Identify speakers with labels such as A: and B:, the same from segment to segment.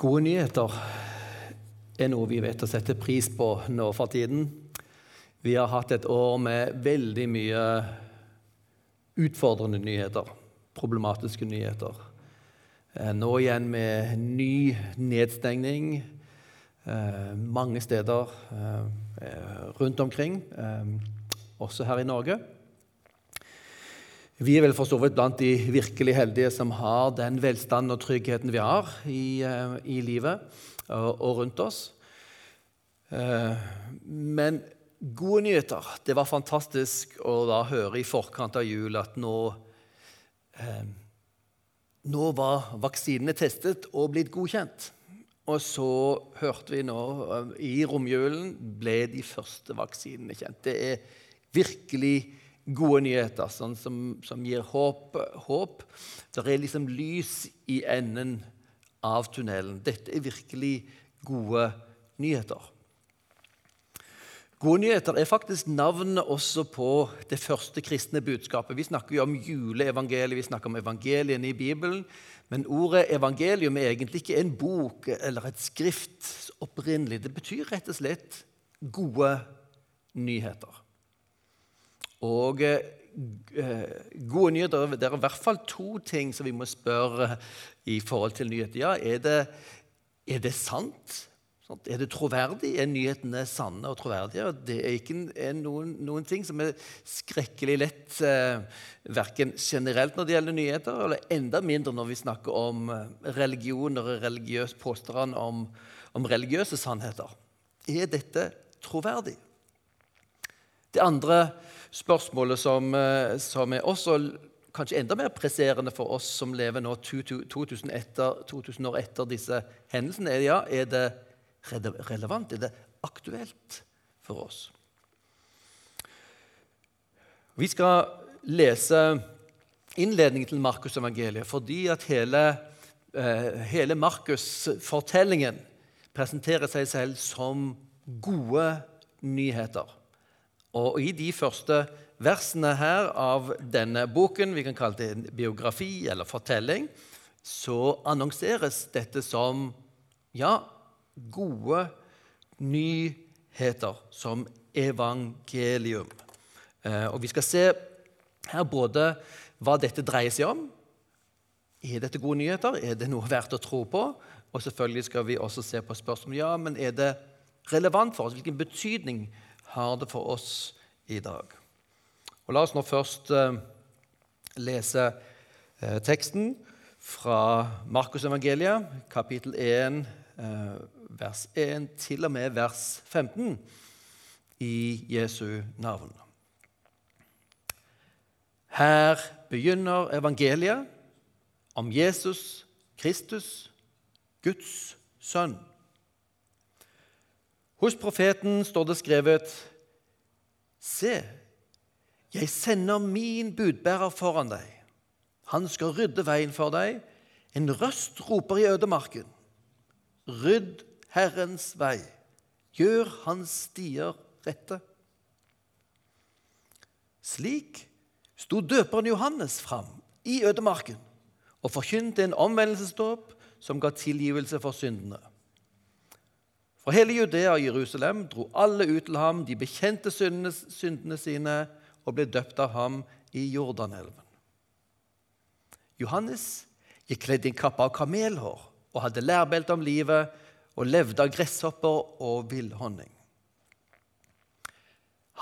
A: Gode nyheter er noe vi vet å sette pris på nå for tiden. Vi har hatt et år med veldig mye utfordrende nyheter, problematiske nyheter. Eh, nå igjen med ny nedstengning eh, mange steder eh, rundt omkring, også her i Norge. Vi er vel for så vidt blant de virkelig heldige som har den velstanden og tryggheten vi har i, eh, i livet og, og, rundt oss. Eh, men gode nyheter. Det var fantastisk å da høre i forkant av jul at nå, eh, nå var vaksinene testet og blitt godkjent. Og så hørte vi nå i romjulen ble de første vaksinene kjent. Det er virkelig gode nyheter sånn som, som, gir håp, håp. Det er liksom lys i enden av tunnelen. Dette er virkelig gode nyheter. Gode nyheter er faktisk navnet også på det første kristne budskapet. Vi snakker jo om juleevangeliet, vi snakker om evangeliene i Bibelen. Men ordet evangelium er egentlig ikke en bok eller et skrift opprinnelig. Det betyr rett og slett gode nyheter. Og eh, gode nyheter Det er i hvert fall to ting som vi må spørre i forhold til nyheter. Ja, er det, er det sant? Er det troverdig? Er nyhetene sanne og troverdige? Det er ikke er noen, noen, ting som er skrekkelig lett, eh, verken generelt når det gjelder nyheter, eller enda mindre når vi snakker om religioner og religiøs påstand om, om religiøse sannheter. Er dette troverdig? Det andre spørsmålet som, eh, som, er også kanskje enda mer presserende for oss som lever nå 2000, etter, 2000 år etter disse hendelsene, er, ja, er det relevant? Er det aktuelt for oss? Vi skal lese innledningen til Markus-evangeliet fordi at hele, eh, hele Markus-fortellingen presenterer seg selv som gode nyheter. Og i de første versene her av denne boken, vi kan kalle det en biografi eller fortelling, så annonseres dette som ja, gode nyheter, som evangelium. Eh, og vi skal se her både hva dette dreier seg om. Er dette gode nyheter? Er det noe verdt å tro på? Og selvfølgelig skal vi også se på spørsmålet ja, men er det relevant for oss. Hvilken betydning har det for oss i dag? Og la oss nå først eh, lese eh, teksten fra Markusevangeliet, kapittel 1, eh, vers 1 til og med vers 15, i Jesu navn. Her begynner evangeliet om Jesus Kristus, Guds sønn. Hos profeten står det skrevet Se, jeg sender min budbærer foran deg. Han skal rydde veien for deg. En røst roper i ødemarken. Rydd Herrens vei. Gjør hans stier rette. Slik sto døperen Johannes fram i ødemarken og forkynte en omvendelsesdåp som ga tilgivelse for syndene. Fra hele Judea og Jerusalem dro alle ut til ham. De bekjente syndene, syndene sine og ble døpt av ham i Jordanelven. Johannes gikk kledd i en kappe av kamelhår og hadde lærbelte om livet og levde av gresshopper og villhonning.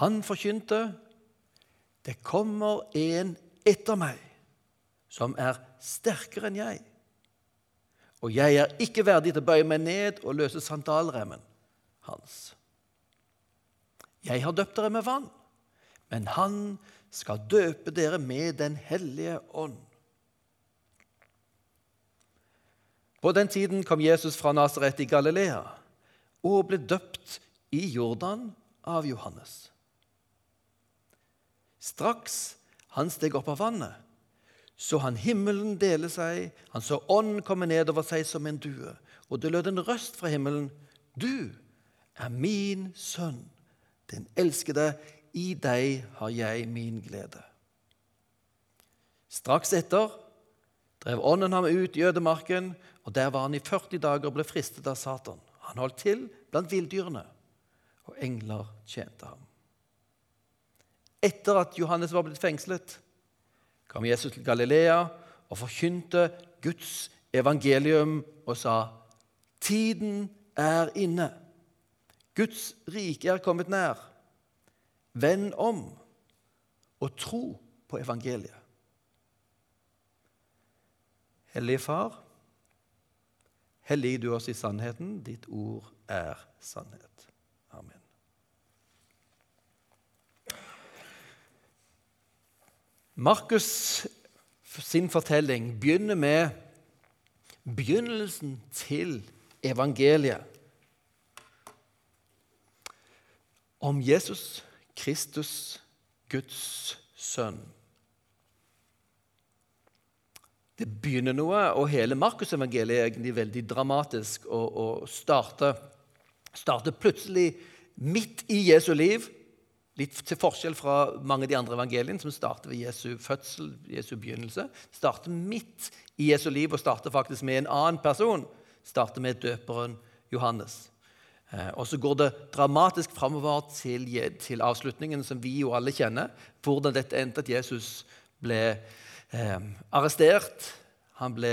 A: Han forkynte, 'Det kommer en etter meg, som er sterkere enn jeg.' Og jeg er ikke verdig til å bøye meg ned og løse sandalremmen hans. Jeg har døpt dere med vann, men han skal døpe dere med Den hellige ånd. På den tiden kom Jesus fra Nasaret i Galilea og ble døpt i Jordan av Johannes. Straks han steg opp av vannet, så han himmelen dele seg, han så ånden komme ned over seg som en due. Og det lød en røst fra himmelen. Du er min sønn, den elskede. I deg har jeg min glede. Straks etter drev ånden ham ut i ødemarken, Og Der var han i 40 dager og ble fristet av Satan. Han holdt til blant villdyrene, og engler tjente ham. Etter at Johannes var blitt fengslet, kom Jesus til Galilea og forkynte Guds evangelium og sa Tiden er inne. Guds rike er kommet nær. Vend om og tro på evangeliet. Hellige Far, hellig du oss i sannheten. Ditt ord er sannhet. Markus sin fortelling begynner med begynnelsen til evangeliet. Om Jesus Kristus, Guds sønn. Det begynner noe, og hele Markusevangeliet er egentlig veldig dramatisk og, og starter, starter plutselig midt i Jesu liv. Litt til forskjell fra mange av de andre evangeliene, som starter ved Jesu fødsel, Jesu begynnelse. Starter midt i Jesu liv og starter faktisk med en annen person. Starter med døperen Johannes. Eh, og så går det dramatisk framover til, til, avslutningen, som vi jo alle kjenner. Hvordan dette endte at Jesus ble eh, arrestert. Han ble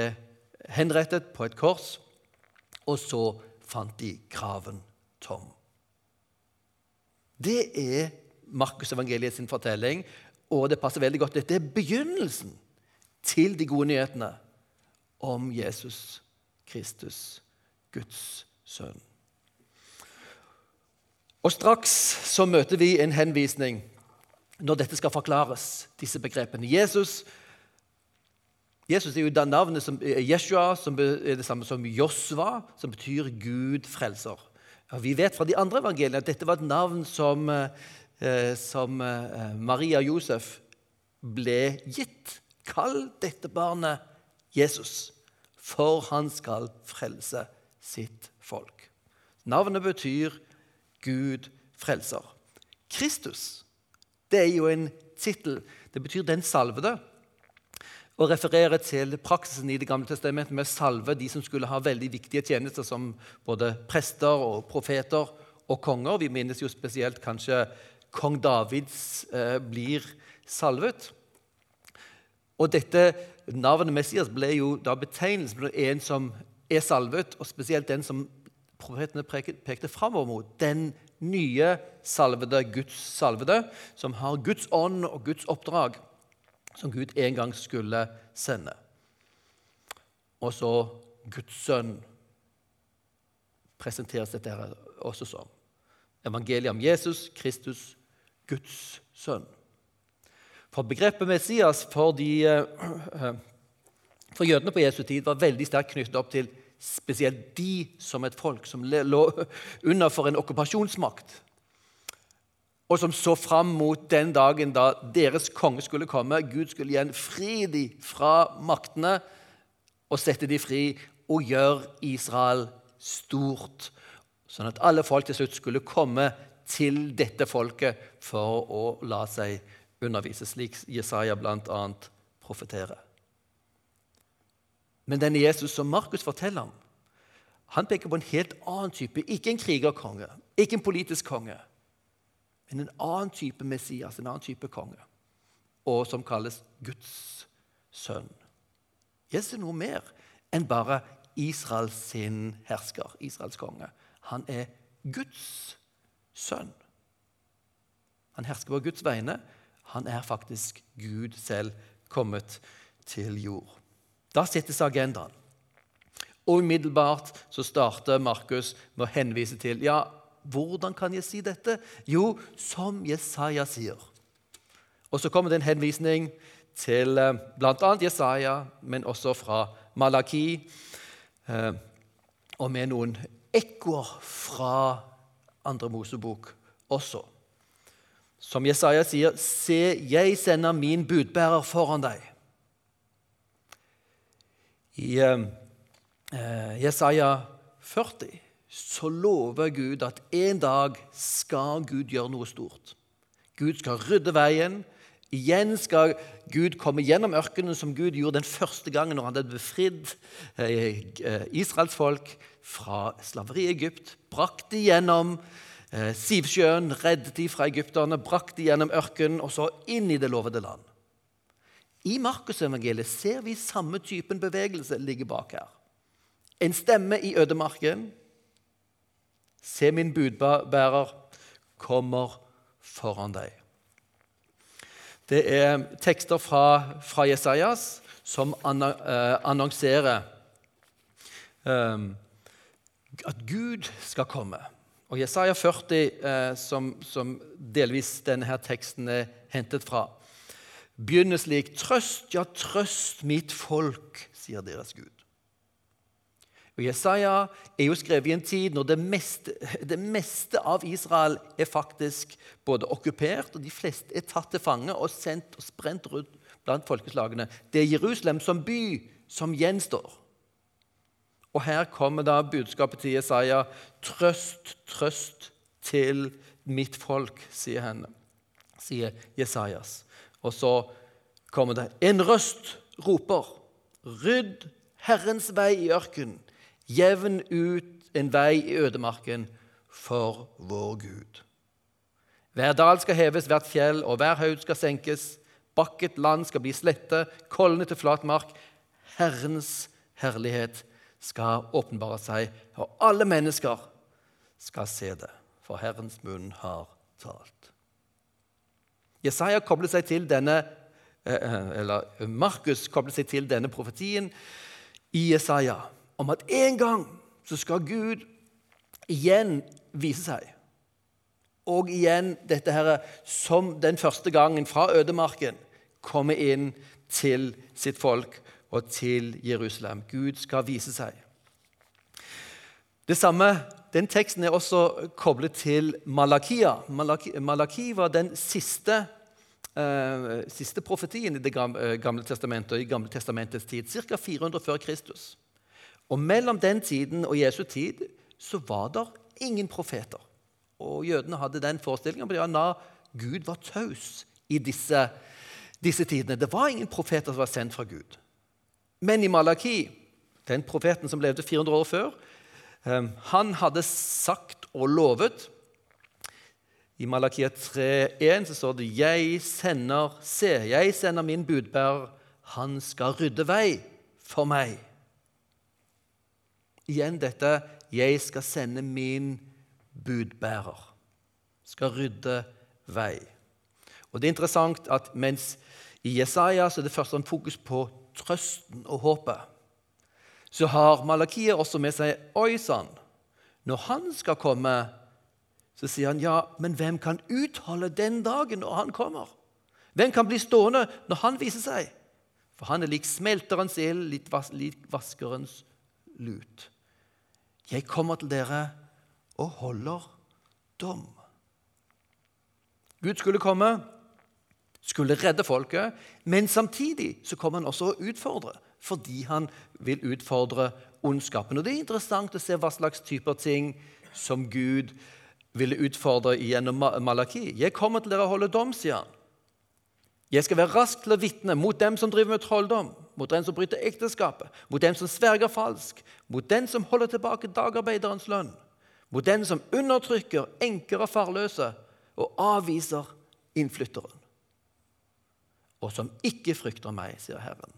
A: henrettet på et kors. Og så fant de graven tom. Det er Markusevangeliet sin fortelling, og det passer veldig godt. Dette er begynnelsen til de gode nyhetene om Jesus Kristus, Guds sønn. Og Straks så møter vi en henvisning når dette skal forklares, disse begrepene. Jesus Jesus er jo det navnet som Jeshua, som er det samme som Josva, som betyr Gud frelser. Og vi vet fra de andre evangeliene at dette var et navn som Eh, som eh, Maria Josef ble gitt. Kall dette barnet Jesus, for han skal frelse sitt folk. Navnet betyr Gud frelser. Kristus det er jo en tittel. Det betyr 'den salvede'. Og refererer til praksisen i Det gamle testamentet med salve de som skulle ha veldig viktige tjenester, som både prester og profeter og konger. Vi minnes jo spesielt kanskje kong Davids eh, blir salvet. Og dette navnet Messias ble jo da betegnelsen på en som er salvet, og spesielt den som profetene pekte framover mot. Den nye salvede, Guds salvede, som har Guds ånd og Guds oppdrag, som Gud en gang skulle sende. Og så Guds sønn presenteres dette her også som. Evangeliet om Jesus Kristus, Guds sønn. For begrepet Messias for, de, eh, for jødene på Jesu tid var veldig sterkt knyttet opp til spesielt de som et folk som lå under for en okkupasjonsmakt, og som så fram mot den dagen da deres konge skulle komme. Gud skulle igjen fri dem fra maktene og sette dem fri og gjøre Israel stort, sånn at alle folk til slutt skulle komme til dette folket for å la seg undervise, slik Jesaja bl.a. profeterer. Men denne Jesus som Markus forteller om, han peker på en helt annen type. Ikke en krigerkonge, ikke en politisk konge, men en annen type Messias, en annen type konge, og som kalles Guds sønn. Jesus er noe mer enn bare Israels sin hersker, Israels konge. Han er Guds sønn. Han hersker på Guds vegne. Han er faktisk Gud selv kommet til jord. Da settes agendaen. Og umiddelbart så starter Markus med å henvise til ja, hvordan kan jeg si dette? Jo, som Jesaja sier. Og så kommer det en henvisning til eh, bl.a. Jesaja, men også fra Malaki, eh, og med noen ekkoer fra andre Mosebok også. Som Jesaja sier, 'Se, jeg sender min budbærer foran deg'. I eh, Jesaja 40 så lover Gud at en dag skal Gud gjøre noe stort. Gud skal rydde veien. Igjen skal Gud komme gjennom ørkenen, som Gud gjorde den første gangen når han hadde befridd eh, eh, Israels folk fra slaveri i Egypt. Brakt de gjennom eh, Sivsjøen, reddet de fra egypterne, brakt de gjennom ørkenen og så inn i det lovede land. I Markusevangeliet ser vi samme typen bevegelse ligge bak her. En stemme i ødemarken. Se, min budbærer kommer foran deg. Det er tekster fra, fra Jesajas som eh, annonserer um, at Gud skal komme. Og Jesaja 40, eh, som, som, delvis denne her teksten er hentet fra, begynner slik.: Trøst, ja, trøst mitt folk, sier deres Gud. Og Jesaja er jo skrevet i en tid når det meste, det meste, av Israel er faktisk både okkupert, og de fleste er tatt til fange og sendt og sprent rundt blant folkeslagene. Det er Jerusalem som by som gjenstår. Og her kommer da budskapet til Jesaja. Trøst, trøst til mitt folk, sier henne, sier Jesajas. Og så kommer det En røst roper, rydd Herrens vei i ørkenen. Jevn ut en vei i ødemarken for vår Gud. Hver dal skal heves, hvert fjell og hver haug skal senkes. Bakket land skal bli slette, kollene til flat mark. Herrens herlighet skal åpenbare seg, og alle mennesker skal se det, for Herrens munn har talt. Jesaja kobler seg til denne, eh, eh, eller Markus kobler seg til denne profetien i Jesaja om at en gang så skal Gud igjen vise seg. Og igjen dette her, som den første gangen fra ødemarken komme inn til sitt folk og til Jerusalem. Gud skal vise seg. Det samme, Den teksten er også koblet til Malakia. Malaki, Malaki var den siste, uh, siste profetien i Det gamle testamentet, i Gamle testamentets tid, ca. 400 før Kristus. Og mellom den tiden og Jesu tid så var det ingen profeter. Og jødene hadde den forestillingen at ja, Gud var taus i disse, disse tidene. Det var ingen profeter som var sendt fra Gud. Men i Malaki, den profeten som levde 400 år før, ehm, han hadde sagt og lovet I Malakia 3,1 så står det Jeg sender, se, jeg sender min budbærer. Han skal rydde vei for meg. Igjen dette 'Jeg skal sende min budbærer'. Skal rydde vei. Og Det er interessant at mens i Jesaja så er det først en fokus på trøsten og håpet, så har Malakiet også med seg Oi sann. Når han skal komme, så sier han ja, men hvem kan utholde den dagen når han kommer? Hvem kan bli stående når han viser seg? For han er lik smelterens ild, lik vaskerens lut. 'Jeg kommer til dere og holder dom'. Gud skulle komme, skulle redde folket, men samtidig så kommer han også å utfordre, fordi han vil utfordre ondskapen. Og Det er interessant å se hva slags typer ting som Gud ville utfordre gjennom Malaki. 'Jeg kommer til dere å holde dom', sier han. 'Jeg skal være rask til å vitne mot dem som driver med trolldom' mot den som bryter ekteskapet, mot dem som sverger falsk, mot den som holder tilbake dagarbeiderens lønn, mot den som undertrykker enker og farløse og avviser innflytteren, og som ikke frykter meg, sier Herren,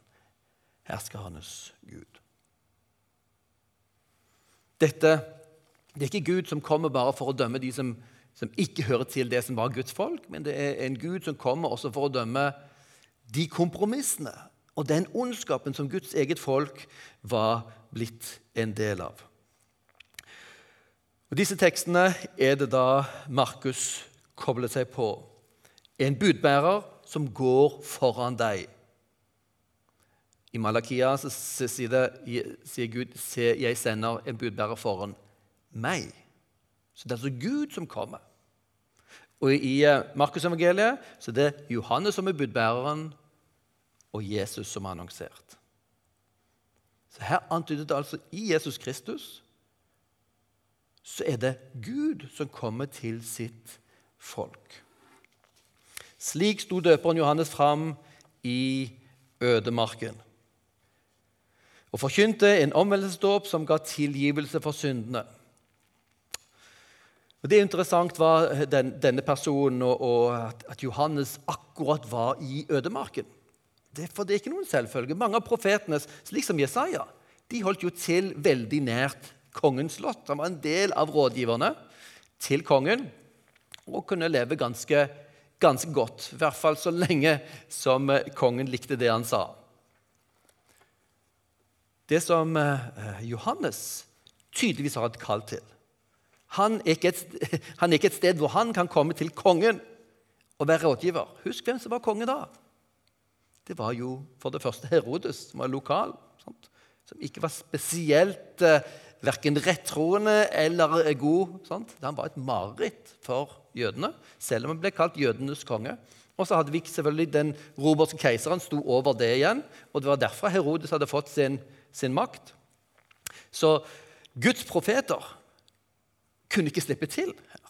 A: herskernes Gud. Dette det er ikke Gud som kommer bare for å dømme de som, som ikke hører til det som var Guds folk, men det er en Gud som kommer også for å dømme de kompromissene og den ondskapen som Guds eget folk var blitt en del av. Og Disse tekstene er det da Markus kobler seg på. En budbærer som går foran deg. I Malakia så sier, det, sier Gud se, jeg sender en budbærer foran meg. Så det er altså Gud som kommer. Og I eh, Markusevangeliet så er det Johannes som er budbæreren, og Jesus som er annonsert. Så Her antydet det altså i Jesus Kristus så er det Gud som kommer til sitt folk. Slik sto døperen Johannes fram i ødemarken og forkynte en omvendelsesdåp som ga tilgivelse for syndene. Og Det er interessant var den, denne personen og, og at, at, Johannes akkurat var i ødemarken. Det, for det er ikke noen selvfølge. Mange av profetene, slik som Jesaja, de holdt jo til veldig nært kongens slott. Han var en del av rådgiverne til kongen og kunne leve ganske, ganske godt. I hvert fall så lenge som kongen likte det han sa. Det som eh, Johannes tydeligvis har et kall til han er, et, han er, ikke et, sted hvor han kan komme til kongen og være rådgiver. Husk hvem som var konge da. Det var jo for det første Herodes, som var lokal. Sant? Som ikke var spesielt eh, verken rettroende eller god. Sant? Han var et mareritt for jødene, selv om han ble kalt jødenes konge. Og så hadde vi selvfølgelig den romerske keiseren sto over det igjen. Og det var derfor Herodes hadde fått sin, sin makt. Så Guds profeter kunne ikke slippe til her.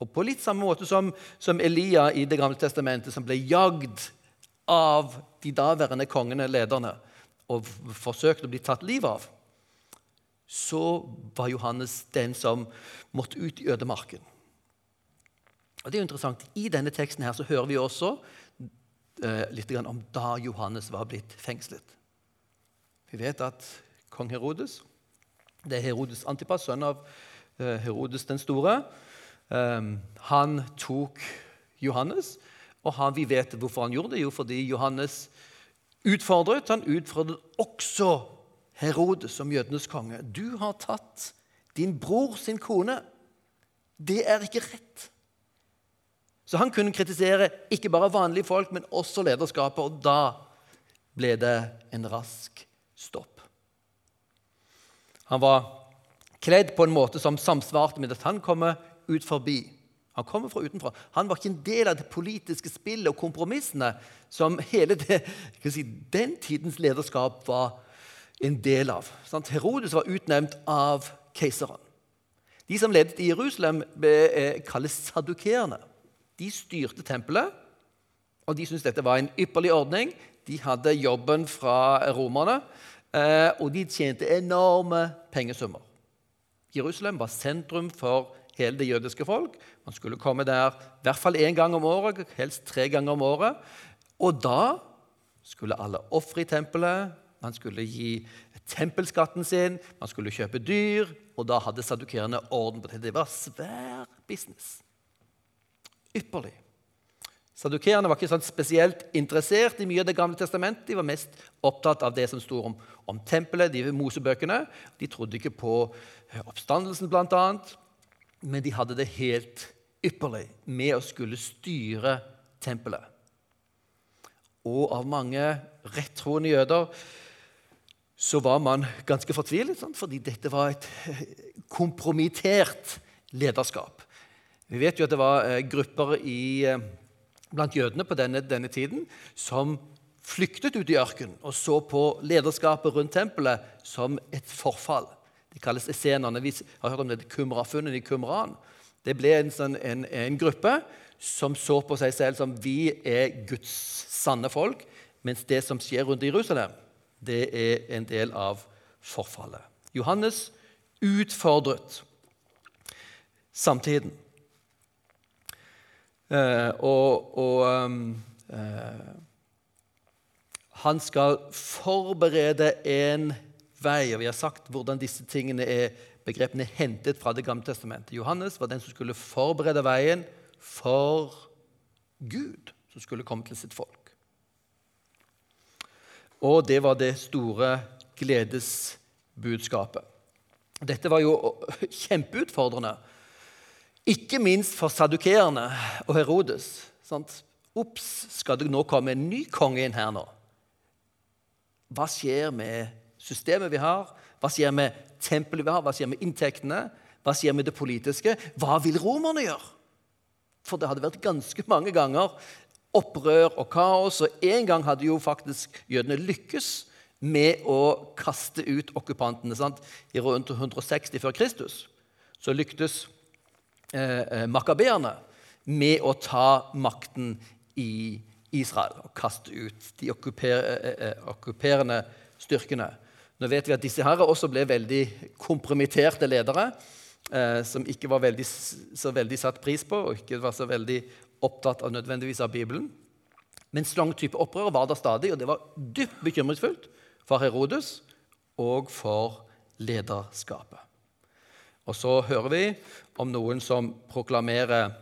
A: Og På litt samme måte som, som Elia i Det gamle testamentet, som ble jagd av de daværende kongene, lederne, og forsøkte å bli tatt livet av, så var Johannes den som måtte ut i ødemarken. Og det er interessant. I denne teksten her så hører vi også eh, litt om da Johannes var blitt fengslet. Vi vet at kong Herodes det er Herodes Antipas, sønn av Eh, Herodes den store. Eh, han tok Johannes, og han, vi vet hvorfor han gjorde det. Jo, fordi Johannes utfordret. Han utfordret også Herodes som jødenes konge. Du har tatt din bror sin kone. Det er ikke rett. Så han kunne kritisere ikke bare vanlige folk, men også lederskapet. Og da ble det en rask stopp. Han var kledd på en måte som samsvarte med at han kommer ut forbi. Han kommer fra utenfra. Han var ikke en del av det politiske spillet og kompromissene som hele det, si, den tidens lederskap var en del av. Herodes var utnevnt av keiseren. De som ledet i Jerusalem, eh, kalles sadukerende. De styrte tempelet, og de syntes dette var en ypperlig ordning. De hadde jobben fra romerne, eh, og de tjente enorme pengesummer. Jerusalem var sentrum for hele det jødiske folk. Man skulle komme der i hvert fall én gang om året, helst tre ganger om året. Og da skulle alle ofre i tempelet, man skulle gi tempelskatten sin, man skulle kjøpe dyr, og da hadde sadukerene orden på det. Det var svær business. Ypperlig. Sadukerende var ikke sånn spesielt interessert i mye av Det gamle testamentet. De var mest opptatt av det som sto om, om tempelet, de mosebøkene. De trodde ikke på eh, oppstandelsen, bl.a., men de hadde det helt ypperlig med å skulle styre tempelet. Og av mange rettroende jøder så var man ganske fortvilet, sant? fordi dette var et eh, kompromittert lederskap. Vi vet jo at det var eh, grupper i blant jødene på denne, denne tiden som flyktet ut i ørkenen og så på lederskapet rundt tempelet som et forfall. Det kalles essenerne. Vi har hørt om det Kumra-funnet i Kumran. Det ble en, sånn, en, en, gruppe som så på seg selv som vi er Guds sanne folk, mens det som skjer rundt Jerusalem, det er en del av forfallet. Johannes utfordret samtiden. Eh, og, og um, eh, han skal forberede en vei. og Vi har sagt hvordan disse tingene er begrepene er hentet fra Det gamle testamentet. Johannes var den som skulle forberede veien for Gud, som skulle komme til sitt folk. Og det var det store gledesbudskapet. Dette var jo kjempeutfordrende ikke minst for sadukeerne og Herodes. Ops, skal det nå komme en ny konge inn her nå? Hva skjer med systemet vi har? Hva skjer med tempelet vi har? Hva skjer med inntektene? Hva skjer med det politiske? Hva vil romerne gjøre? For det hadde vært ganske mange ganger opprør og kaos, og en gang hadde jo faktisk jødene lykkes med å kaste ut okkupantene. Sant? I rundt 160 før Kristus så lyktes Eh, eh, makabeerne med å ta makten i Israel og kaste ut de eh, eh, okkuperende styrkene. Nå vet vi at disse her også ble veldig kompromitterte ledere, eh, som ikke var veldig, så veldig satt pris på og ikke var så veldig opptatt av nødvendigvis av Bibelen. Men slang type opprør var der stadig, og det var dypt bekymringsfullt for Herodes og for lederskapet. Og så hører vi om noen som proklamerer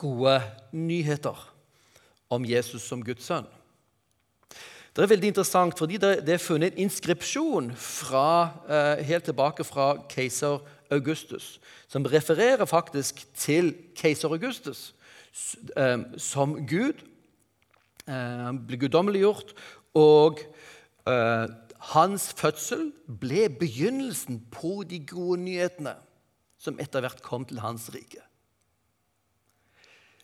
A: gode nyheter om Jesus som Guds sønn. Det er veldig interessant, fordi det, er funnet en inskripsjon fra, eh, helt tilbake fra keiser Augustus, som refererer faktisk til keiser Augustus som Gud. Eh, han ble guddommeliggjort, og eh, hans fødsel ble begynnelsen på de gode nyhetene som etter hvert kom til hans rike.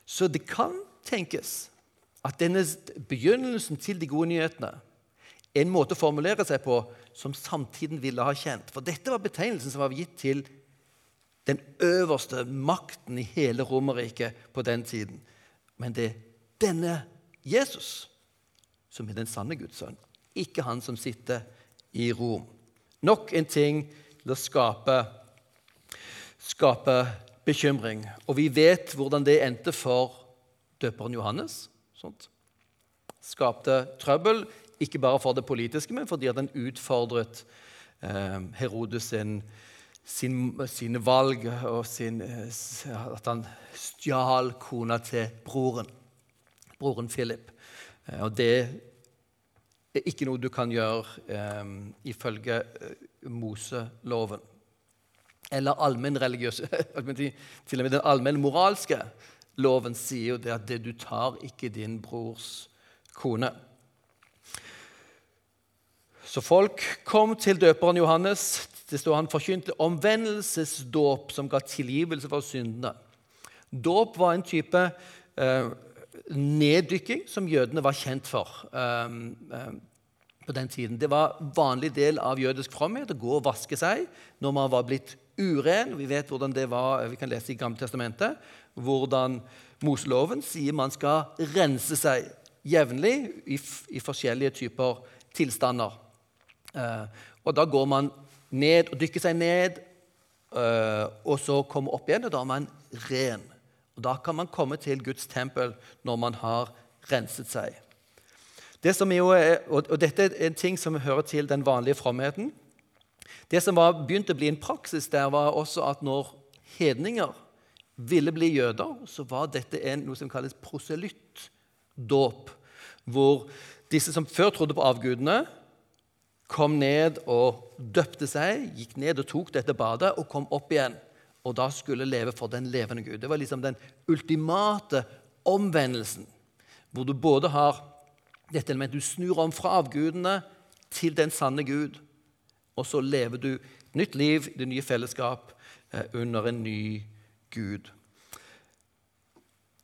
A: Så det kan tenkes at denne begynnelsen til de gode nyhetene er en måte å formulere seg på som samtiden ville ha kjent. For dette var betegnelsen som var gitt til den øverste makten i hele Romerriket på den tiden. Men det er denne Jesus som er den sanne Guds sønn, ikke han som sitter i Rom. Nok en ting til å skape, skape bekymring. Og vi vet hvordan det endte for døperen Johannes sånt. Skapte trøbbel, ikke bare for det politiske, men fordi at den utfordret eh, Herodes sin, sin, sine valg, og sin, eh, at han stjal kona til broren, broren Philip. Eh, og det er ikke noe du kan gjøre eh, ifølge eh, Moseloven. Eller allmennreligiøs Til og med den allmenn moralske Loven sier jo det at det du tar ikke din brors kone. Så folk kom til døperen Johannes. Det står Han forkynte omvendelsesdåp som ga tilgivelse for syndene. Dåp var en type eh, neddykking som jødene var kjent for eh, eh, på den tiden. Det var vanlig del av jødisk fromhet å gå og vaske seg når man var blitt uren. Vi vet hvordan det var, vi kan lese i Gamle Testamentet hvordan Moseloven sier man skal rense seg jevnlig i, i forskjellige typer tilstander. Eh, og da går man ned og dykker seg ned, eh, og så kommer opp igjen, og da er man ren. Og Da kan man komme til Guds tempel når man har renset seg. Det er, og, Dette er en ting som hører til den vanlige fromheten. Det som var, begynte å bli en praksis der, var også at når hedninger ville bli jøder, så var dette en, noe som kalles proselyttdåp. Hvor disse som før trodde på avgudene, kom ned og døpte seg, gikk ned og tok dette badet og kom opp igjen. Og da skulle leve for den levende Gud. Det var liksom den ultimate omvendelsen. Hvor du både har dette elementet Du snur om fra avgudene til den sanne Gud. Og så lever du nytt liv det nye fellesskap eh, under en ny Gud.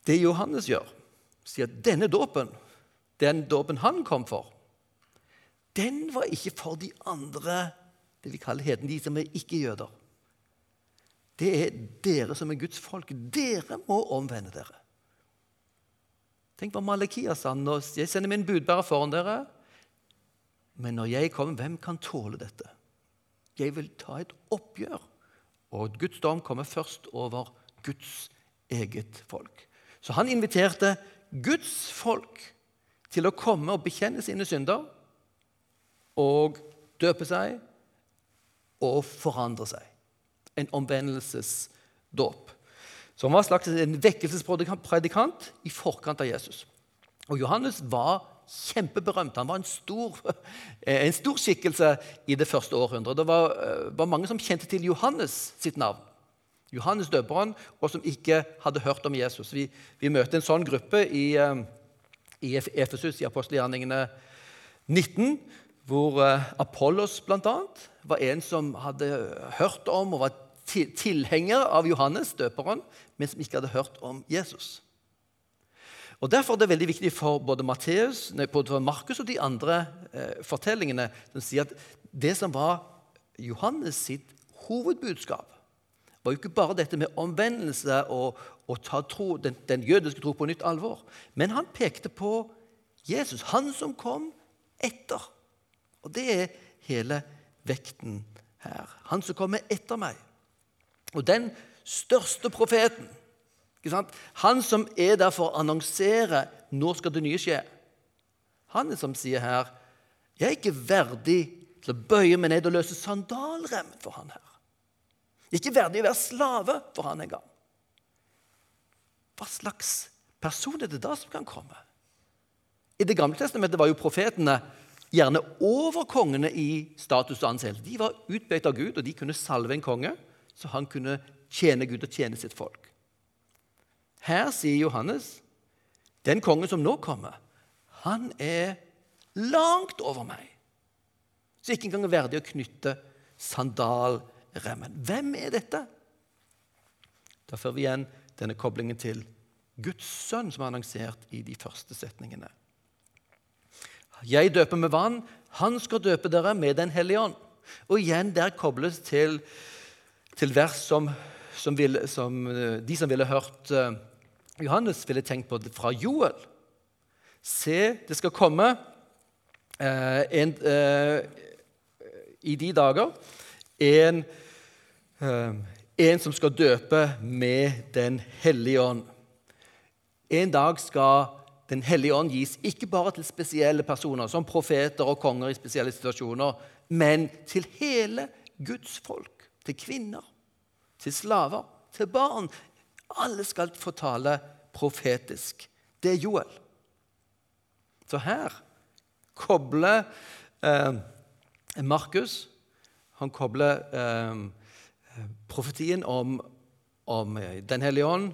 A: Det Johannes gjør, sier at denne dåpen, den dåpen han kom for, den var ikke for de andre det vi kaller heden, de som er ikke-jøder. Det er dere som er Guds folk. Dere må omvende dere. Tenk hva Malekia sa. Jeg sender min budbærer foran dere. Men når jeg kommer, hvem kan tåle dette? Jeg vil ta et oppgjør. Og Guds dom kommer først over Guds eget folk. Så han inviterte Guds folk til å komme og bekjenne sine synder og døpe seg og forandre seg. En omvendelsesdåp. Så han var slags en vekkelsespredikant i forkant av Jesus. Og Johannes var kjempeberømt. Han var en stor, en stor skikkelse i det første århundret. Det var, eh, var, mange som kjente til Johannes sitt navn. Johannes døperen, og som ikke hadde hørt om Jesus. Vi, vi møter en sånn gruppe i, eh, i Efesus i apostelgjerningene 19, hvor eh, Apollos bl.a. var en som hadde hørt om og var tilhenger av Johannes døperen, men som ikke hadde hørt om Jesus. Og Derfor er det veldig viktig for både, Matteus, Markus og de andre eh, fortellingene som sier at det som var Johannes sitt hovedbudskap, var jo ikke bare dette med omvendelse og, å ta tro, den, den, jødiske tro på nytt alvor. Men han pekte på Jesus, han som kom etter. Og det er hele vekten her. Han som kommer etter meg. Og den største profeten, han som er der for å annonsere nå skal det nye skje, han er som sier her Jeg er ikke verdig til å bøye meg ned og løse sandalremmen for han her. Jeg er Ikke verdig å være slave for han engang. Hva slags person er det da som kan komme? I Det gamle testamentet var jo profetene gjerne over kongene i status og anseelse. De var utpekt av Gud, og de kunne salve en konge, så han kunne tjene Gud og tjene sitt folk. Her sier Johannes den kongen som nå kommer, han er langt over meg. Så ikke engang er verdig å knytte sandalremmen. Hvem er dette? Da får vi igjen denne koblingen til Guds sønn, som er annonsert i de første setningene. Jeg døper med vann, han skal døpe dere med Den hellige ånd. Og igjen der kobles til, til vers som, som, ville, som, eh, de som ville hørt uh, Johannes, ville tenkt på fra Joel. Se, det skal komme eh, en, eh, i de dager en, en som skal døpe med Den hellige ånd. En dag skal Den hellige ånd gis ikke bare til spesielle personer, som profeter og konger i spesielle situasjoner, men til hele Guds folk. Til kvinner, til slaver, til barn. Alle skal få tale profetisk. Det er Joel. Så her kobler eh, Markus han kobler eh, profetien om, om Den hellige ånd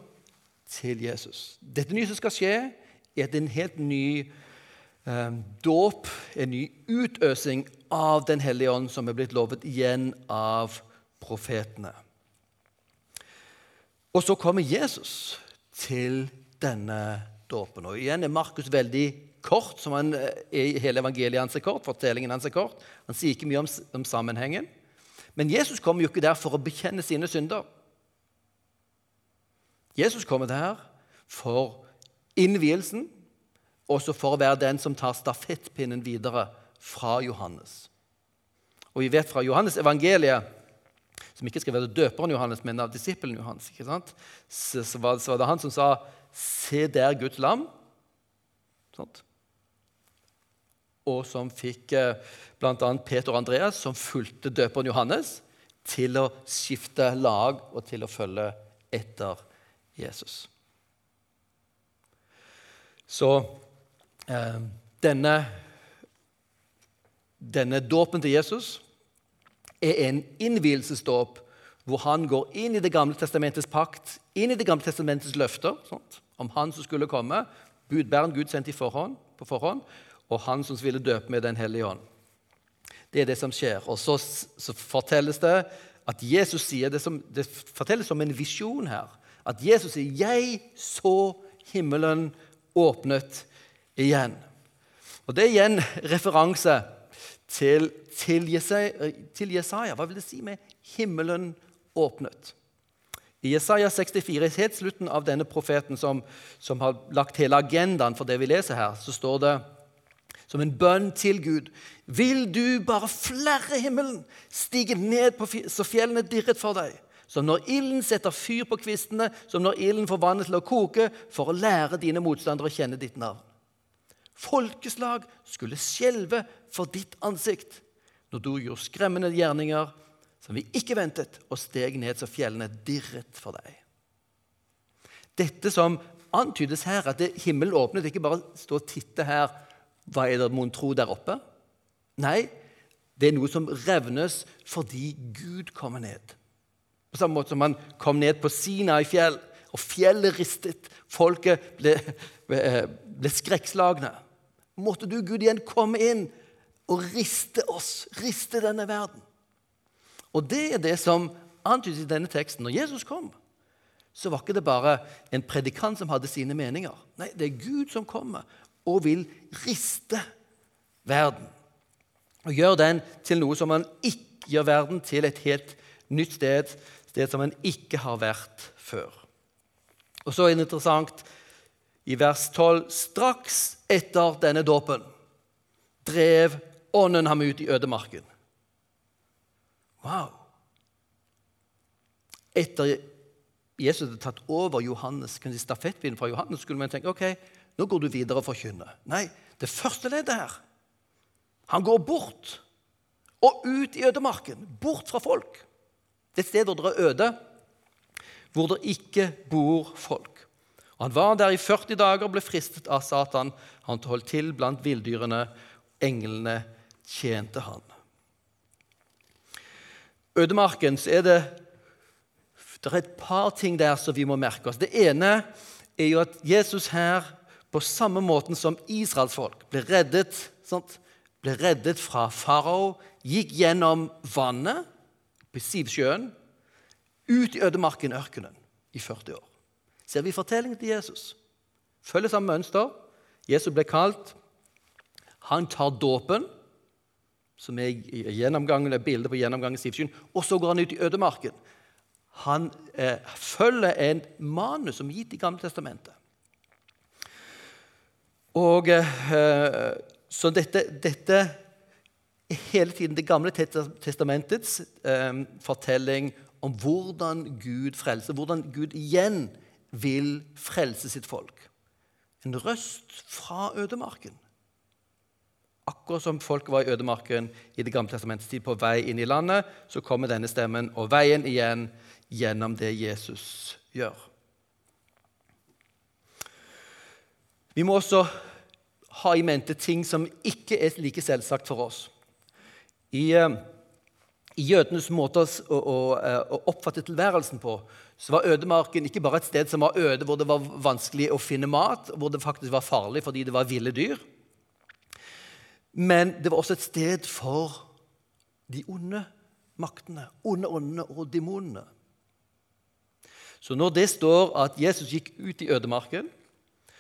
A: til Jesus. Dette nye som skal skje, er det en helt ny eh, dåp, en ny utøsing av Den hellige ånd, som er blitt lovet igjen av profetene. Og så kommer Jesus til denne dåpen. Og igjen er Markus veldig kort, som han er i hele evangeliet hans er kort. fortellingen hans er kort. Han sier ikke mye om, om sammenhengen. Men Jesus kommer jo ikke der for å bekjenne sine synder. Jesus kommer der for innvielsen, også for å være den som tar stafettpinnen videre fra Johannes. Og vi vet fra Johannes evangeliet, som ikke skal være døperen Johannes, men av disippelen Johannes, ikke sant? Så, så, var, så var det han som sa 'Se der Guds lam'. Sånt. Og som fikk eh, bl.a. Peter og Andreas, som fulgte døperen Johannes, til å skifte lag og til å følge etter Jesus. Så eh, denne, denne dåpen til Jesus er en innvielsesdåp hvor han går inn i Det gamle testamentets pakt, inn i Det gamle testamentets løfter sånt, om han som skulle komme, budbæren Gud sendte forhånd, på forhånd, og han som ville døpe med Den hellige ånd. Det er det som skjer. Og så, så fortelles det at Jesus sier det, som, det fortelles som en visjon her. At Jesus sier 'Jeg så himmelen åpnet igjen'. Og Det er igjen referanse til, til, Jesaja, til Jesaja. Hva vil det si med 'himmelen åpnet'? I Jesaja 64, helt slutten av denne profeten som, som har lagt hele agendaen for det vi leser her, så står det som en bønn til Gud. Vil du bare flerre himmelen, stige ned på så fjellene dirret for deg? Som når ilden setter fyr på kvistene, som når ilden vannet til å koke, for å lære dine motstandere å kjenne ditt navn. Folkeslag skulle skjelve for ditt ansikt når du gjorde skremmende gjerninger som vi ikke ventet, og steg ned så fjellene dirret for deg. Dette som antydes her, at himmelen åpnet, ikke bare stå og titte her hva er det mon tro der oppe? Nei, det er noe som revnes fordi Gud kommer ned. På samme måte som han kom ned på Sina i fjell, og fjellet ristet. Folket ble, ble skrekkslagne. Måtte du, Gud, igjen komme inn og riste oss, riste denne verden. Og det er det som antydes i denne teksten. Når Jesus kom, så var ikke det bare en predikant som hadde sine meninger. Nei, det er Gud som kommer og vil riste verden. Og gjøre den til noe som man ikke gjør verden til et helt nytt sted, sted som en ikke har vært før. Og så er det interessant i vers 12 Straks etter denne dåpen drev Ånden ham ut i ødemarken. Wow! Etter Jesus hadde tatt over Johannes, stafettpinnen fra Johannes, skulle man tenke ok, nå går du videre og forkynner. Nei, det første leddet her Han går bort og ut i ødemarken. Bort fra folk. Det er steder der er øde, hvor det ikke bor folk. Han var der i 40 dager og ble fristet av Satan. Han holdt til blant villdyrene. Englene tjente han. Ødemarken så er det det er et par ting der som vi må merke oss. Det ene er jo at Jesus her, på samme måten som israelsfolk, ble reddet, sant? ble reddet fra farao, gikk gjennom vannet på Sivsjøen, ut i ødemarken, ørkenen, i 40 år. Ser vi fortellingen til Jesus? Følger samme mønster. Jesus ble kalt. Han tar dåpen, som er gjennomgangen, bildet på gjennomgangen i Sivsjøen, og så går han ut i ødemarken. Han eh, følger en manus som er gitt i Gamle testamentet. Og eh, Så dette, dette hele tiden Det gamle testamentets eh, fortelling om hvordan Gud frelser, hvordan Gud igjen vil frelse sitt folk. En røst fra ødemarken. Akkurat som folk var i ødemarken i Det gamle testamentets tid på vei inn i landet, så kommer denne stemmen og veien igjen gjennom det Jesus gjør. Vi må også ha i mente ting som ikke er like selvsagt for oss. I, eh, i jødenes måte å, å, eh, å, oppfatte tilværelsen på så var ødemarken ikke bare et sted som var øde, hvor det var vanskelig å finne mat, hvor det faktisk var farlig fordi det var ville dyr. Men det var også et sted for de onde maktene, onde åndene og demonene. Så når det står at Jesus gikk ut i ødemarken,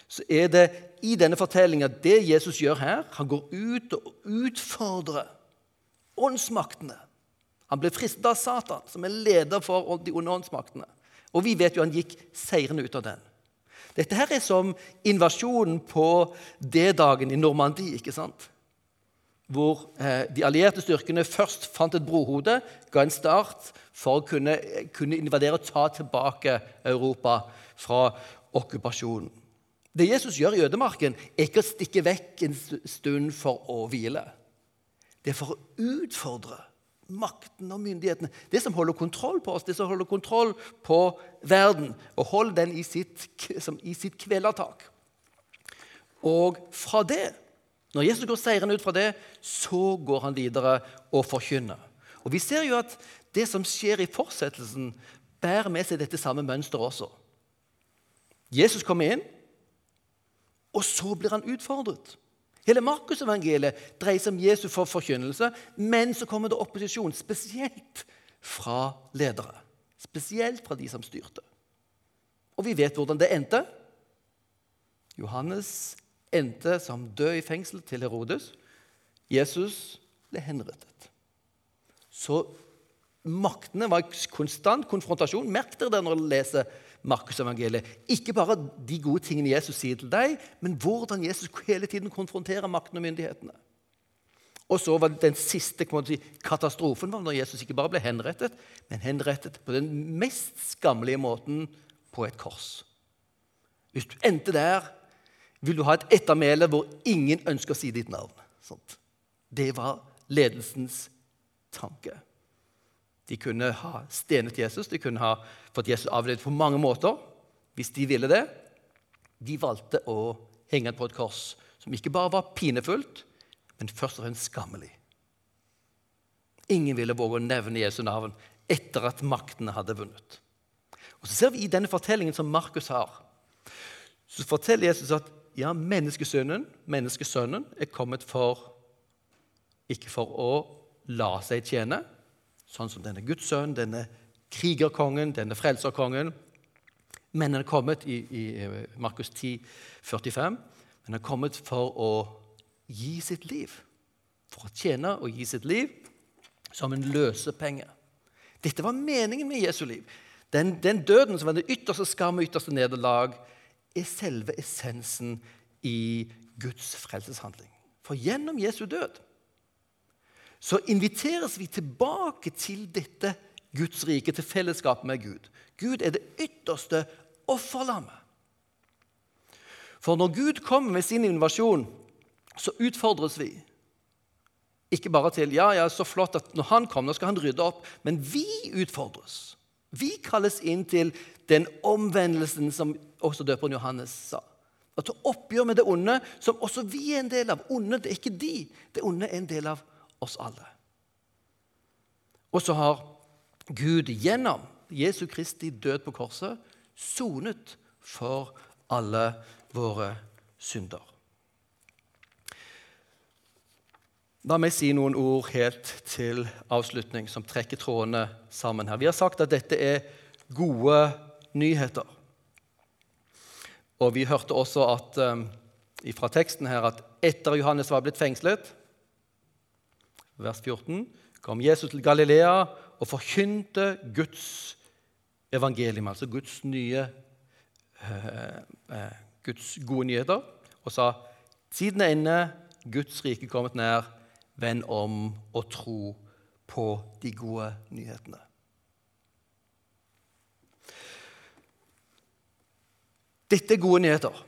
A: så er det i denne fortellinga det Jesus gjør her. Han går ut og utfordrer åndsmaktene. Han ble fristet av Satan, som er leder for de onde åndsmaktene. Og vi vet jo han gikk seirende ut av den. Dette her er som invasjonen på D-dagen i Normandie. ikke sant? Hvor eh, de allierte styrkene først fant et brohode, ga en start for å kunne, kunne invadere og ta tilbake Europa fra okkupasjonen. Det Jesus gjør i ødemarken, er ikke å stikke vekk en stund for å hvile. Det er for å utfordre makten og myndighetene. Det som holder kontroll på oss, det som holder kontroll på verden. Og holder den i sitt, i sitt kvelertak. Og fra det, når Jesus går seirende ut fra det, så går han videre og forkynner. Og Vi ser jo at det som skjer i fortsettelsen, bærer med seg dette samme mønsteret også. Jesus kommer inn, og så blir han utfordret. Hele Markusevangeliet dreier seg om Jesu forkynnelse, men så kommer det opposisjon, spesielt fra ledere. Spesielt fra de som styrte. Og vi vet hvordan det endte. Johannes endte som død i fengsel til Herodes. Jesus ble henrettet. Så maktene var konstant konfrontasjon. Merk dere det når dere leser Markusevangeliet. Ikke bare de gode tingene Jesus sier til deg, men hvordan Jesus hele tiden konfronterer makten og myndighetene. Og så var Den siste si, katastrofen var når Jesus ikke bare ble henrettet, men henrettet på den mest skammelige måten på et kors. Hvis du endte der, vil du ha et ettermæle hvor ingen ønsker å si ditt navn. Sånt. Det var ledelsens tanke. De kunne ha stenet Jesus, de kunne ha fått Jesus avledet på mange måter hvis de ville det. De valgte å henge på et kors som ikke bare var pinefullt, men først og fremst skammelig. Ingen ville våge å nevne Jesu navn etter at maktene hadde vunnet. Og Så ser vi i denne fortellingen som Markus har, så forteller Jesus at ja, menneskesønnen, menneskesønnen er kommet for ikke for å la seg tjene, sånn som denne Guds sønn, denne krigerkongen, denne frelserkongen. Men han er kommet i, i Markus 10, 45, men han er kommet for å gi sitt liv. For å tjene og gi sitt liv som en løsepenge. Dette var meningen med Jesu liv. Den, den døden som var det ytterste skam og ytterste nederlag, er selve essensen i Guds frelseshandling. For gjennom Jesu død så inviteres vi tilbake til dette Guds rike, til fellesskap med Gud. Gud er det ytterste offerlammet. For når Gud kommer med sin invasjon, så utfordres vi. Ikke bare til ja, ja, så flott at når han kommer, skal han rydde opp. Men vi utfordres. Vi kalles inn til den omvendelsen som også døperen Johannes sa. Å ta oppgjør med det onde, som også vi er en del av. Onde, det er ikke de. Det onde er en del av oss alle. Og så har Gud gjennom Jesu Kristi død på korset sonet for alle våre synder. La meg si noen ord helt til avslutning som trekker trådene sammen her. Vi har sagt at dette er gode nyheter. Og vi hørte også at, um, fra teksten her at etter Johannes var blitt fengslet, vers 14, kom Jesus til Galilea og forkynte Guds evangelium, altså Guds nye eh, eh, Guds gode nyheter, og sa tiden er inne, Guds rike kommet nær, vend om og tro på de gode nyhetene. Dette er gode nyheter.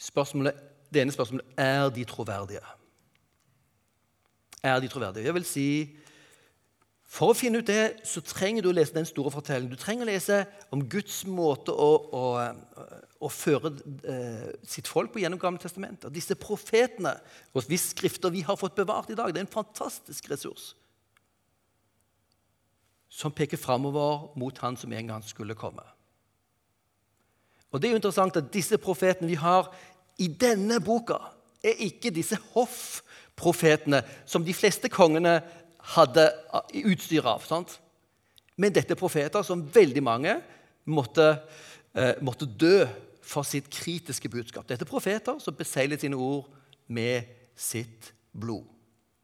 A: Spørsmålet, det ene spørsmålet er de troverdige. Er de troverdige? Jeg vil si, For å finne ut det så trenger du å lese den store fortellingen. Du trenger å lese om Guds måte å, å, å føre eh, sitt folk på gjennom Gamle testamentet. Disse profetene og hvis skrifter vi har fått bevart i dag, det er en fantastisk ressurs som peker framover mot Han som en gang skulle komme. Og det er jo interessant at Disse profetene vi har i denne boka, er ikke disse hoffprofetene som de fleste kongene hadde utstyr av. Sant? Men dette er profeter som veldig mange måtte, eh, måtte dø for sitt kritiske budskap. Dette er profeter som beseglet sine ord med sitt blod.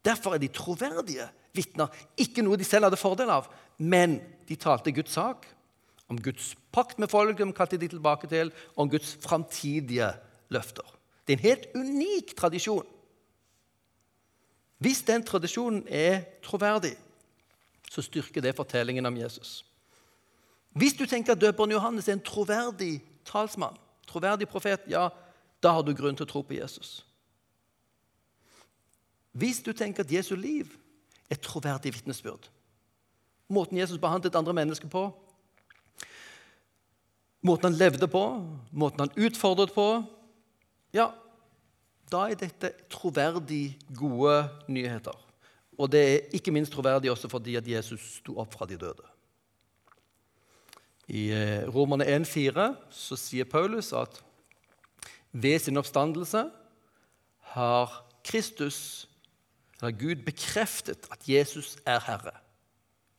A: Derfor er de troverdige vitner. Ikke noe de selv hadde fordel av, men de talte Guds sak. Om Guds pakt med folk, de kalte de tilbake til, om Guds framtidige løfter. Det er en helt unik tradisjon. Hvis den tradisjonen er troverdig, så styrker det fortellingen om Jesus. Hvis du tenker at døperen Johannes er en troverdig talsmann, troverdig profet, ja, da har du grunn til å tro på Jesus. Hvis du tenker at Jesu liv er troverdig vitnesbyrd, måten Jesus behandlet andre mennesker på, måten han levde på, måten han utfordret på, ja, da er dette troverdig gode nyheter. Og det er ikke minst troverdig også fordi at Jesus sto opp fra de døde. I eh, Romerne 1,4 så sier Paulus at ved sin oppstandelse har Kristus, eller Gud, bekreftet at Jesus er Herre.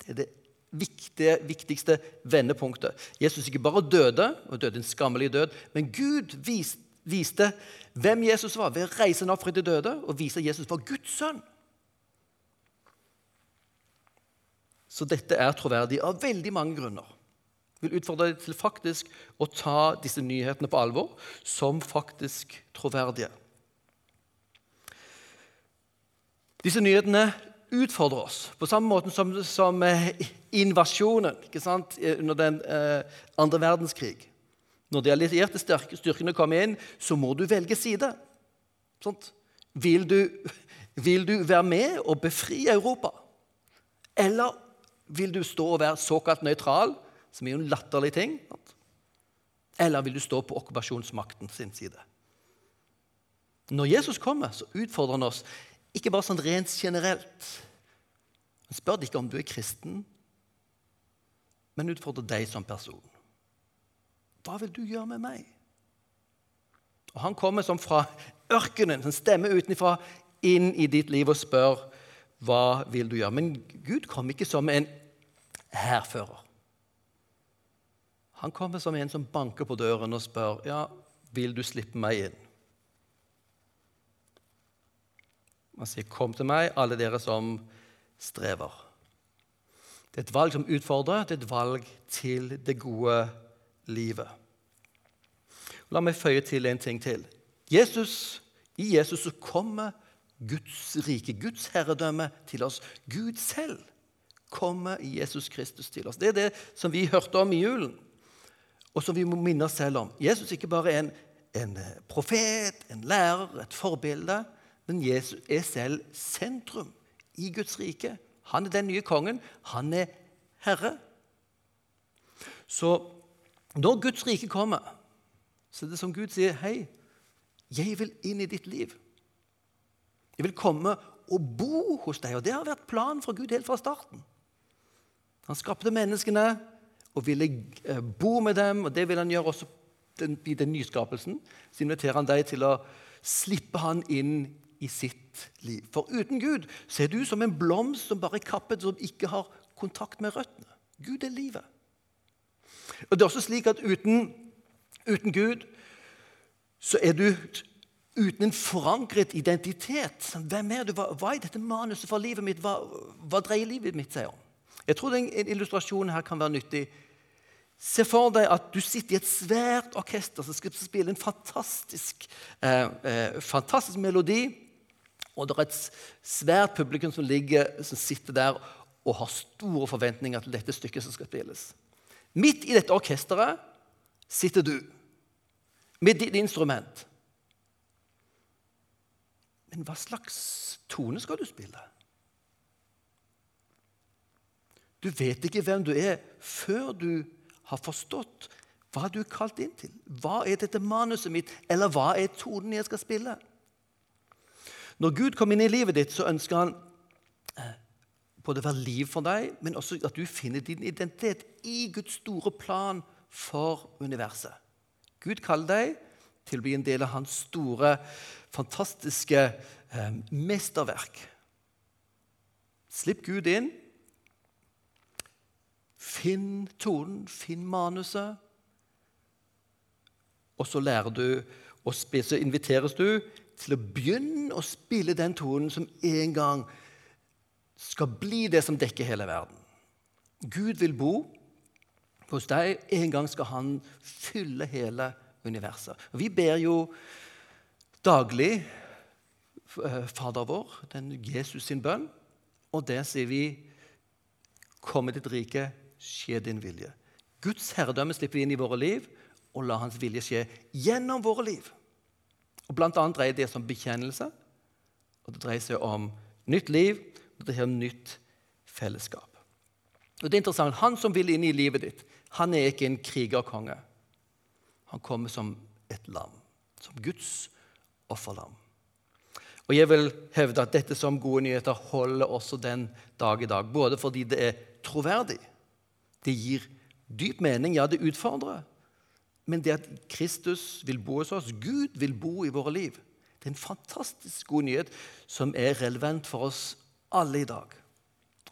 A: Det er det viktige, viktigste vendepunktet. Jesus ikke bare døde, og døde en skammelig død, men Gud viste viste hvem Jesus var ved å reise ham opp fra de døde og vise at Jesus var Guds sønn. Så dette er troverdig av veldig mange grunner. Jeg vil utfordre deg til faktisk å ta disse nyhetene på alvor som faktisk troverdige. Disse nyhetene utfordrer oss på samme måte som, som eh, invasjonen under den eh, andre verdenskrig. Når de allierte styrkene kommer inn, så må du velge side. Vil du, vil du, være med og befri Europa? Eller vil du stå og være såkalt nøytral, som er jo en latterlig ting? Eller vil du stå på okkupasjonsmakten sin side? Når Jesus kommer, så utfordrer han oss ikke bare sånn rent generelt. Han spør deg ikke om du er kristen, men utfordrer deg som person. Hva vil du gjøre med meg? Og Han kommer som fra ørkenen, som stemmer utenfra, inn i ditt liv og spør hva vil du gjøre. Men Gud kom ikke som en hærfører. Han kommer som en som banker på døren og spør ja, vil du slippe meg inn. Han sier, 'Kom til meg, alle dere som strever'. Det er et valg som utfordrer, det er et valg til det gode livet. La meg føye til en ting til. Jesus, I Jesus så kommer Guds rike, Guds herredømme, til oss. Gud selv kommer i Jesus Kristus til oss. Det er det som vi hørte om i julen, og som vi må minne oss selv om. Jesus er ikke bare en, en profet, en lærer, et forbilde, men Jesus er selv sentrum i Guds rike. Han er den nye kongen. Han er herre. Så når Guds rike kommer, så er det som Gud sier, 'Hei, jeg vil inn i ditt liv.' Jeg vil komme og bo hos deg. Og det har vært planen for Gud helt fra starten. Han skapte menneskene og ville eh, bo med dem, og det vil han gjøre også i den nyskapelsen. Så inviterer han deg til å slippe han inn i sitt liv. For uten Gud så er du som en blomst som bare er kappet, som ikke har kontakt med røttene. Gud er livet. Og det er også slik at uten, uten Gud så er du uten en forankret identitet. Hvem er du? Hva, hva er dette manuset for livet mitt? Hva, hva dreier livet mitt seg om? Jeg tror en, en illustrasjon her kan være nyttig. Se for deg at du sitter i et svært orkester som skal spille en fantastisk, eh, eh, fantastisk melodi. Og det er et svært publikum som, ligger, som sitter der og har store forventninger til dette stykket som skal spilles. Midt i dette orkesteret sitter du med ditt instrument. Men hva slags tone skal du spille? Du vet ikke hvem du er før du har forstått hva du er kalt inn til. Hva er dette manuset mitt, eller hva er tonen jeg skal spille? Når Gud kom inn i livet ditt, så ønsker han både være liv for deg, men også at du finner din identitet i Guds store plan for universet. Gud kaller deg til å bli en del av hans store, fantastiske eh, mesterverk. Slipp Gud inn. Finn tonen, finn manuset. Og så lærer du, og så inviteres du til å begynne å spille den tonen som en gang skal bli det som dekker hele verden. Gud vil bo hos deg. En gang skal han fylle hele universet. Og vi ber jo daglig eh, Fader vår, den Jesus sin bønn, og der sier vi Komme ditt rike, skje din vilje. Guds herredømme slipper vi inn i våre liv, og la Hans vilje skje gjennom våre liv. Og Blant annet dreier det seg om bekjennelse, og det dreier seg om nytt liv, og det er nytt fellesskap. Og det er interessant, Han som vil inn i livet ditt, han er ikke en krigerkonge. Han kommer som et lam, som Guds offerlam. Og Jeg vil hevde at dette som gode nyheter holder også den dag i dag. Både fordi det er troverdig, det gir dyp mening, ja, det utfordrer men det at Kristus vil bo hos oss, Gud vil bo i våre liv, det er en fantastisk god nyhet som er relevant for oss alle i dag.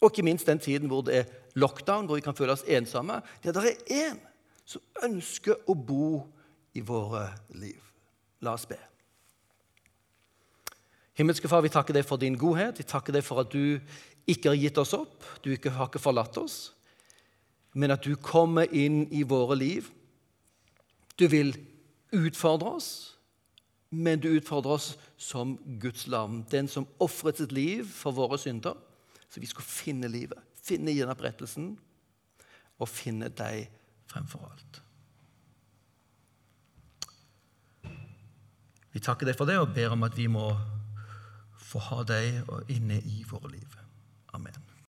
A: Og ikke minst den tiden hvor det er lockdown, hvor vi kan føle oss ensomme. Det er én som ønsker å bo i våre liv. La oss be. Himmelske Far, vi takker deg for din godhet. Vi takker deg for at du ikke har gitt oss opp, du ikke har ikke forlatt oss, men at du kommer inn i våre liv du vil utfordre oss, men du utfordrer oss som Guds lam. Den som ofret sitt liv for våre synder. Så vi skal finne livet, finne gjenopprettelsen og finne deg fremfor alt. Vi takker deg for det og ber om at vi må få ha deg inne i våre liv.